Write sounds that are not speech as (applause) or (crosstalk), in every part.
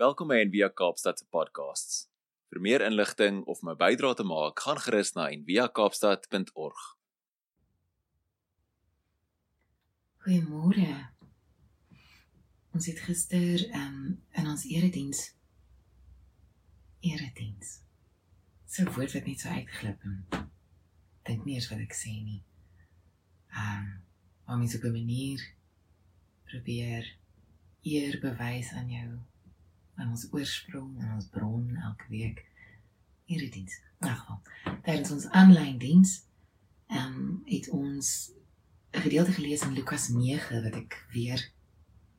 Welkom by Envia Kaapstad se podcasts. Vir meer inligting of my bydrae te maak, gaan gerus na enviakaapstad.org. Goeiemôre. Ons het gister um, in ons erediens erediens. So woord wat net so uitglip en dink nie eens wat ek sê nie. Ehm, um, om iets op 'n manier probeer eer bewys aan jou aan ons oorsprong en ons bron elke week hierdie diens. Ag, tydens ons aanlyn diens ehm um, het ons 'n gedeelte gelees in Lukas 9 wat ek weer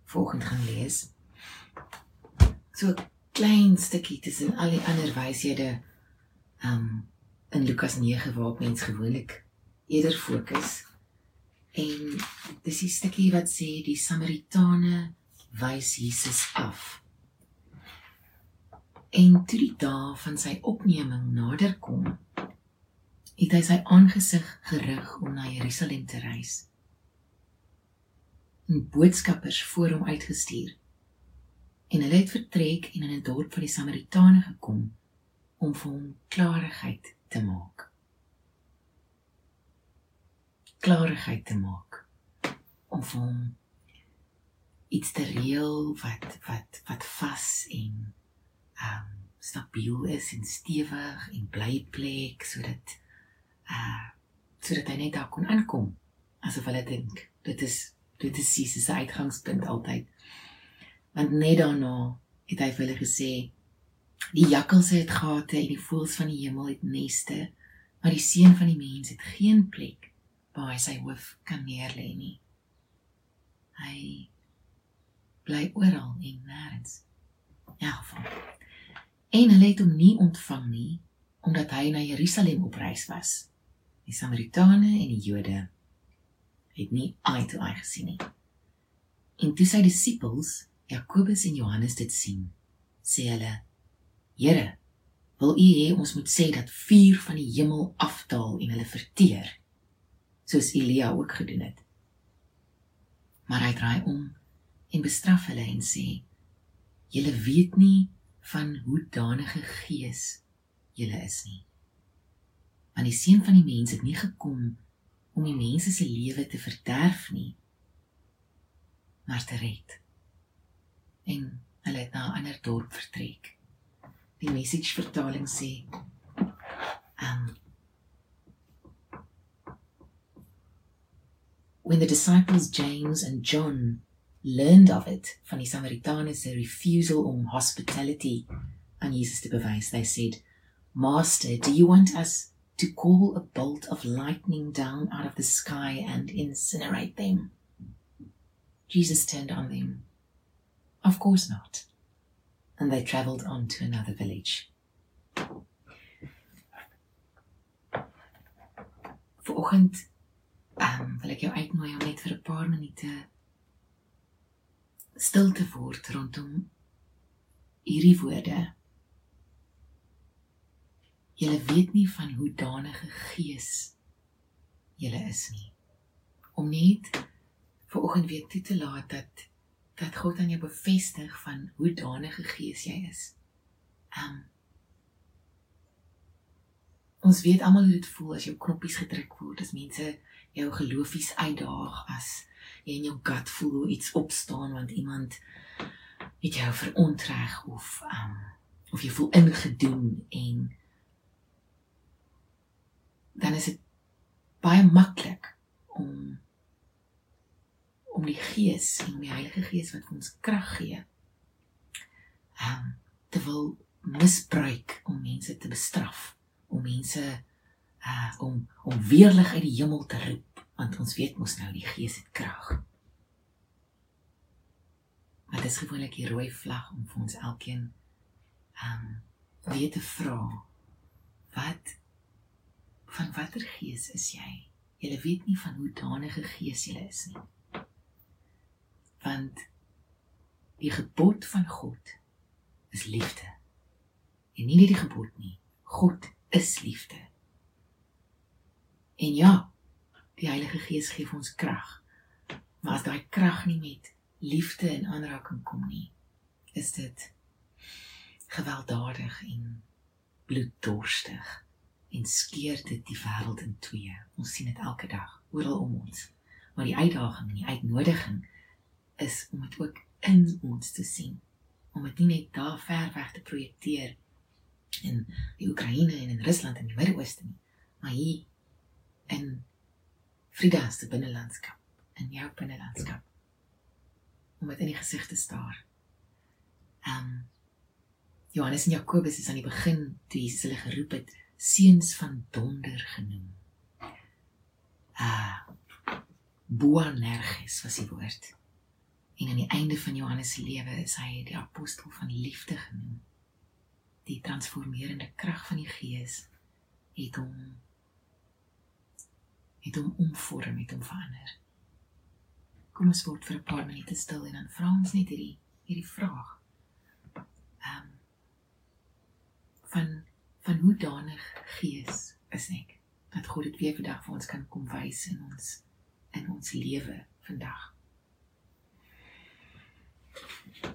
volgende gaan lees. So klein stukkie tussen al die ander wyshede ehm um, in Lukas 9 waar mense gewoonlik eerder fokus. En dis die stukkie wat sê die Samaritane wys Jesus af. En toe die dae van sy opneming nader kom, het hy sy aangesig gerig om na Jerusalem te reis. En boodskappers voor hom uitgestuur. En hulle het vertrek en in 'n dorp van die Samaritane gekom om vir hom klarigheid te maak. Klarigheid te maak om vir hom iets te reël wat wat wat vas en um stabiel is en stewig en bly plek sodat uh sodat hy net daar kon aankom asof hulle dink dit is dit is Jesus se uitgangspunt altyd. Want net daarna het hy vir hulle gesê die jakkalse het gate en die voëls van die hemel het neste maar die seun van die mens het geen plek waar hy sy hoof kan neerlê nie. Hy bly oral en nêrens. Ja geval en hulle het hom nie ontvang nie omdat hy na Jerusalem op reis was. Die Samaritane en die Jode het nie eye to eye gesien nie. En toe sy disippels, Jakobus en Johannes dit sien, sê hulle: "Here, wil U hê ons moet sê dat vuur van die hemel afdaal en hulle verteer, soos Elia ook gedoen het?" Maar hy draai om en bestraf hulle en sê: "Julle weet nie van hoe danige gees julle is nie. Want die seun van die mens het nie gekom om die mense se lewe te verderf nie, maar te red. En hulle het na 'n ander dorp vertrek. Die message vertaling sê: Um When the disciples James and John learned of it van die Samaritane se refusal om hospitality aan Jesus te bewys. They said, "Master, do you want us to call a bolt of lightning down out of the sky and incinerate them?" Jesus turned on them, "Of course not." And they traveled on to another village. Vanoggend um, wil ek jou uitnooi om net vir 'n paar minute stil te word rondom hierdie woorde. Julle weet nie van hoe danige gees julle is nie. Om net vir oggend weer toe te laat dat dat God aan jou bevestig van hoe danige gees jy is. Um Ons weet almal hoe dit voel as jou knoppies gedruk word, as mense jou geloofies uitdaag as jy in jou gut voel hoe iets opstaan want iemand het jou verontreg of um of jy voel ingedoen en dan is dit baie maklik om om die gees en die Heilige Gees wat ons krag gee um te wil misbruik om mense te bestraf om mense uh om om weerlig uit die hemel te roep want ons weet mos nou die gees het krag. Maar dit is gewoonlik die rooi vlag om vir ons elkeen ehm um, weer te vra wat van watter gees is jy? Jy weet nie van hoe danige gees jy is nie. Want die gebod van God is liefde. En nie net die gebod nie, God is liefde. En ja, Die Heilige Gees gee ons krag. Maar as daai krag nie met liefde in aanraking kom nie, is dit gewelddadig en bloeddorstig en skeur dit die wêreld in twee. Ons sien dit elke dag oral om ons. Maar die uitdaging en die uitnodiging is om dit ook in ons te sien. Om dit nie net daar ver weg te projekteer in die Oekraïne en in Rusland en die Midde-Ooste nie, maar hier in Frida se binnelandskap, in jou binnelandskap. Om dit in die gesig te staar. Ehm um, Johannes en Jakobus is aan die begin toe Jesus hulle geroep het, seuns van donder genoem. Ah. Boanerges was die woord. En aan die einde van Johannes se lewe is hy die apostel van liefde genoem. Die transformerende krag van die Gees het hom het hom omvorm, het hom verander. Kom ons word vir 'n paar minute stil en dan vra ons net hierdie hierdie vraag. Ehm um, van van hoe danig gees is ek dat God dit weer vandag vir ons kan kom wys in ons in ons lewe vandag.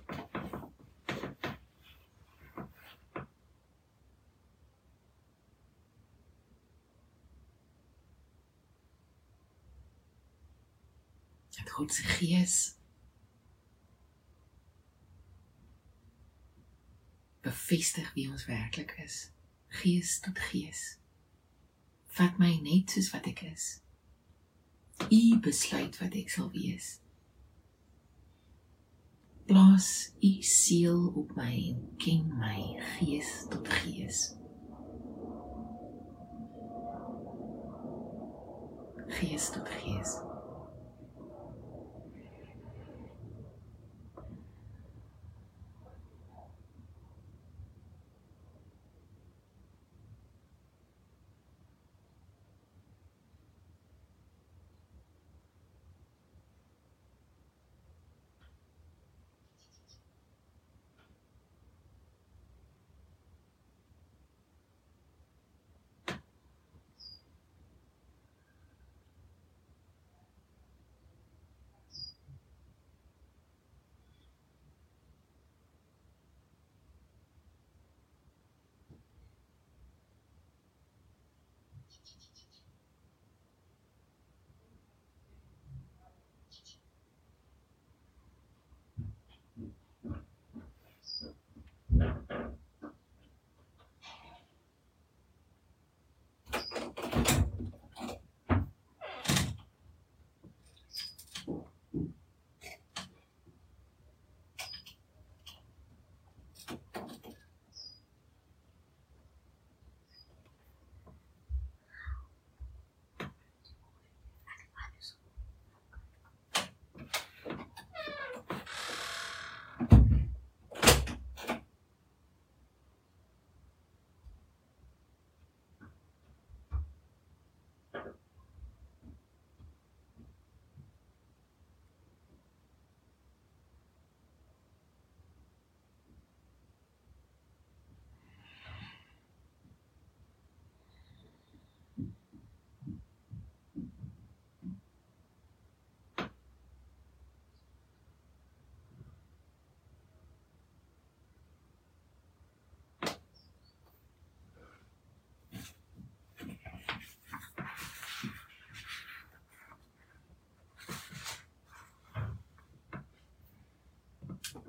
Dat God se gees bevestig wie ons werklik is. Gees tot gees. Vat my net soos wat ek is. U besluit wat ek sal wees. Plaas u siel op my en ken my gees tot gees. Gees tot gees.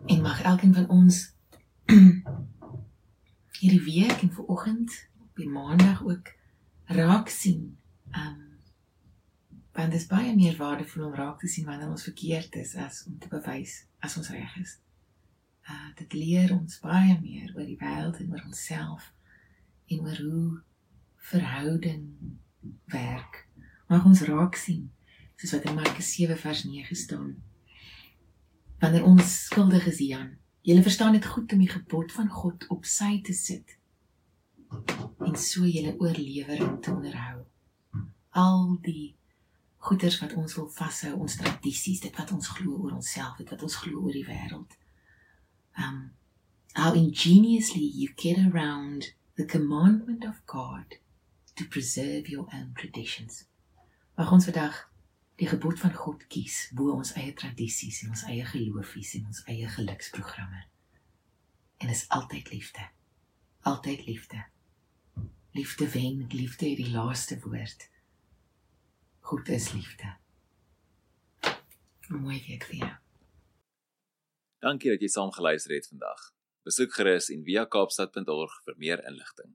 En mag elkeen van ons (clears throat) hierdie week en vanoggend op die maandag ook raak sien. Um want dit is baie meer waardevol om raak te sien wanneer ons verkeerd is as om te bewys as ons reg is. Uh dit leer ons baie meer oor die wêreld en oor onsself en oor hoe verhouding werk. Mag ons raak sien soos wat in Markus 7 vers 9 staan wanneer ons skuldig is Jan. Jy verstaan dit goed om die gebod van God op sy te sit en so julle oorlewering te onderhou. Al die goeders wat ons wil vashou, ons tradisies, dit wat ons glo oor onsself, dit wat ons glo oor die wêreld. Um how ingeniously you get around the commandment of God to preserve your own traditions. Mag ons vandag die gebod van God kies bo ons eie tradisies en ons eie geloofies en ons eie geluksprogramme. en is altyd liefde. Altyd liefde. Liefde wen, liefde is die laaste woord. Goed is liefde. Mooi week vir jou. Dankie dat jy saam geluister het vandag. Besoek gerus en via kaapstad.org vir meer inligting.